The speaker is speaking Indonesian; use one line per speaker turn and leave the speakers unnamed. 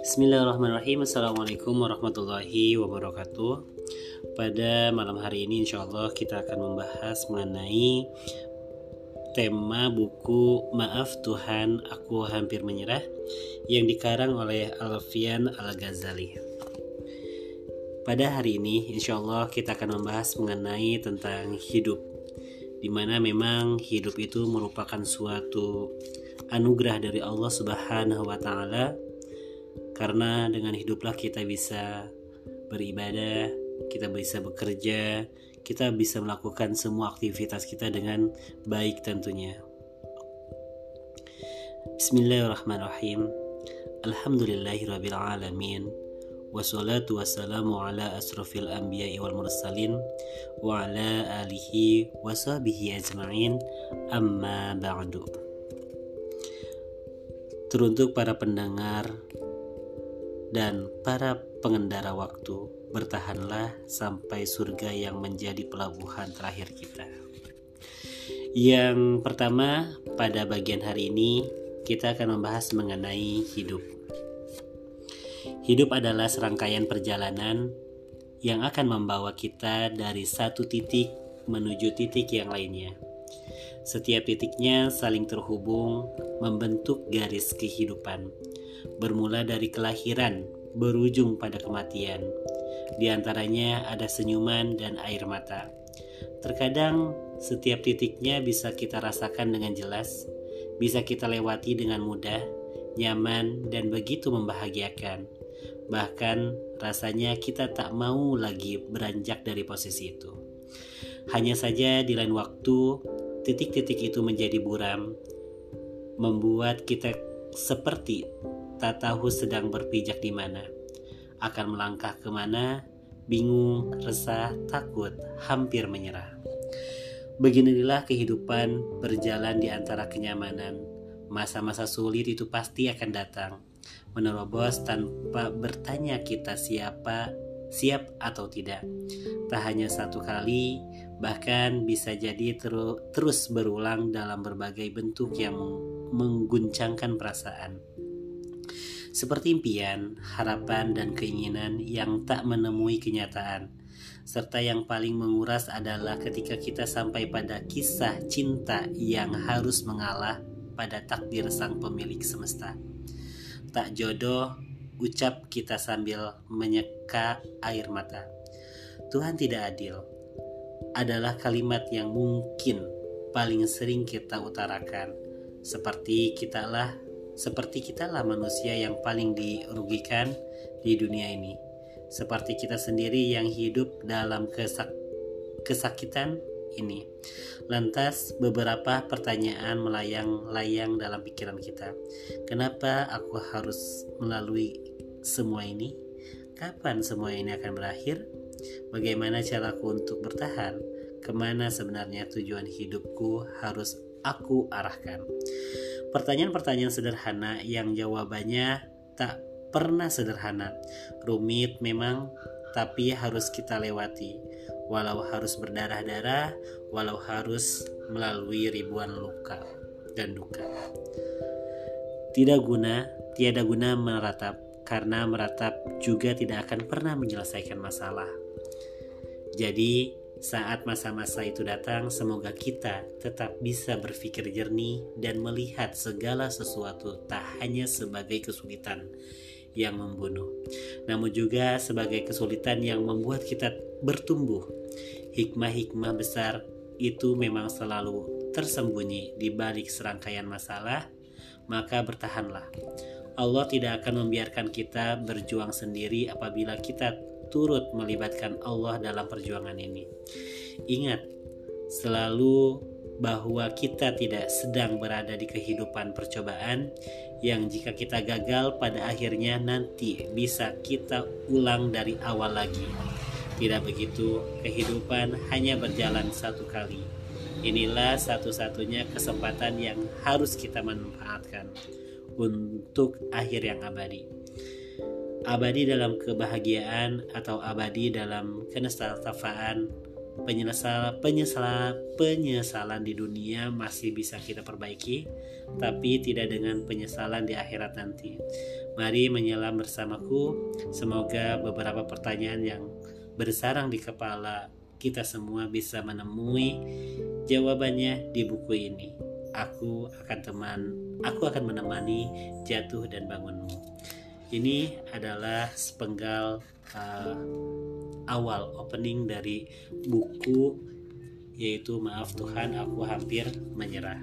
Bismillahirrahmanirrahim. Assalamualaikum warahmatullahi wabarakatuh. Pada malam hari ini insya Allah kita akan membahas mengenai tema buku Maaf Tuhan Aku Hampir Menyerah yang dikarang oleh Alfian Al-Ghazali. Pada hari ini insya Allah kita akan membahas mengenai tentang hidup Di mana memang hidup itu merupakan suatu anugerah dari Allah Subhanahu wa taala karena dengan hiduplah kita bisa beribadah, kita bisa bekerja, kita bisa melakukan semua aktivitas kita dengan baik tentunya. Bismillahirrahmanirrahim. Alhamdulillahirabbil alamin. Wassalatu wassalamu ala asrafil anbiya'i wal mursalin wa ala alihi wa sahbihi ajma'in amma ba'du teruntuk para pendengar dan para pengendara waktu, bertahanlah sampai surga yang menjadi pelabuhan terakhir kita. Yang pertama, pada bagian hari ini kita akan membahas mengenai hidup. Hidup adalah serangkaian perjalanan yang akan membawa kita dari satu titik menuju titik yang lainnya. Setiap titiknya saling terhubung, membentuk garis kehidupan. Bermula dari kelahiran, berujung pada kematian. Di antaranya ada senyuman dan air mata. Terkadang setiap titiknya bisa kita rasakan dengan jelas, bisa kita lewati dengan mudah, nyaman, dan begitu membahagiakan. Bahkan rasanya kita tak mau lagi beranjak dari posisi itu. Hanya saja di lain waktu Titik-titik itu menjadi buram, membuat kita seperti tak tahu sedang berpijak di mana. Akan melangkah ke mana, bingung, resah, takut, hampir menyerah. Beginilah kehidupan berjalan di antara kenyamanan. Masa-masa sulit itu pasti akan datang, menerobos tanpa bertanya kita siapa, siap atau tidak. Tak hanya satu kali, bahkan bisa jadi teru terus berulang dalam berbagai bentuk yang mengguncangkan perasaan. Seperti impian, harapan, dan keinginan yang tak menemui kenyataan, serta yang paling menguras adalah ketika kita sampai pada kisah cinta yang harus mengalah pada takdir sang pemilik semesta. Tak jodoh, ucap kita sambil menyeka air mata. Tuhan tidak adil, adalah kalimat yang mungkin paling sering kita utarakan. Seperti kita lah, seperti kita lah manusia yang paling dirugikan di dunia ini. Seperti kita sendiri yang hidup dalam kesak kesakitan ini. Lantas beberapa pertanyaan melayang-layang dalam pikiran kita. Kenapa aku harus melalui semua ini? Kapan semua ini akan berakhir? Bagaimana caraku untuk bertahan? Ke mana sebenarnya tujuan hidupku harus aku arahkan? Pertanyaan-pertanyaan sederhana yang jawabannya tak pernah sederhana. Rumit memang, tapi harus kita lewati. Walau harus berdarah-darah, walau harus melalui ribuan luka dan duka. Tidak guna, tiada guna meratap, karena meratap juga tidak akan pernah menyelesaikan masalah. Jadi, saat masa-masa itu datang, semoga kita tetap bisa berpikir jernih dan melihat segala sesuatu tak hanya sebagai kesulitan yang membunuh, namun juga sebagai kesulitan yang membuat kita bertumbuh. Hikmah-hikmah besar itu memang selalu tersembunyi di balik serangkaian masalah, maka bertahanlah. Allah tidak akan membiarkan kita berjuang sendiri apabila kita turut melibatkan Allah dalam perjuangan ini. Ingat selalu bahwa kita tidak sedang berada di kehidupan percobaan yang jika kita gagal pada akhirnya nanti bisa kita ulang dari awal lagi. Tidak begitu, kehidupan hanya berjalan satu kali. Inilah satu-satunya kesempatan yang harus kita manfaatkan untuk akhir yang abadi abadi dalam kebahagiaan atau abadi dalam kenestaltafaan Penyesal, penyesal, penyesalan di dunia masih bisa kita perbaiki, tapi tidak dengan penyesalan di akhirat nanti. Mari menyelam bersamaku. Semoga beberapa pertanyaan yang bersarang di kepala kita semua bisa menemui jawabannya di buku ini. Aku akan teman, aku akan menemani jatuh dan bangunmu. Ini adalah sepenggal uh, awal opening dari buku yaitu maaf Tuhan aku hampir menyerah.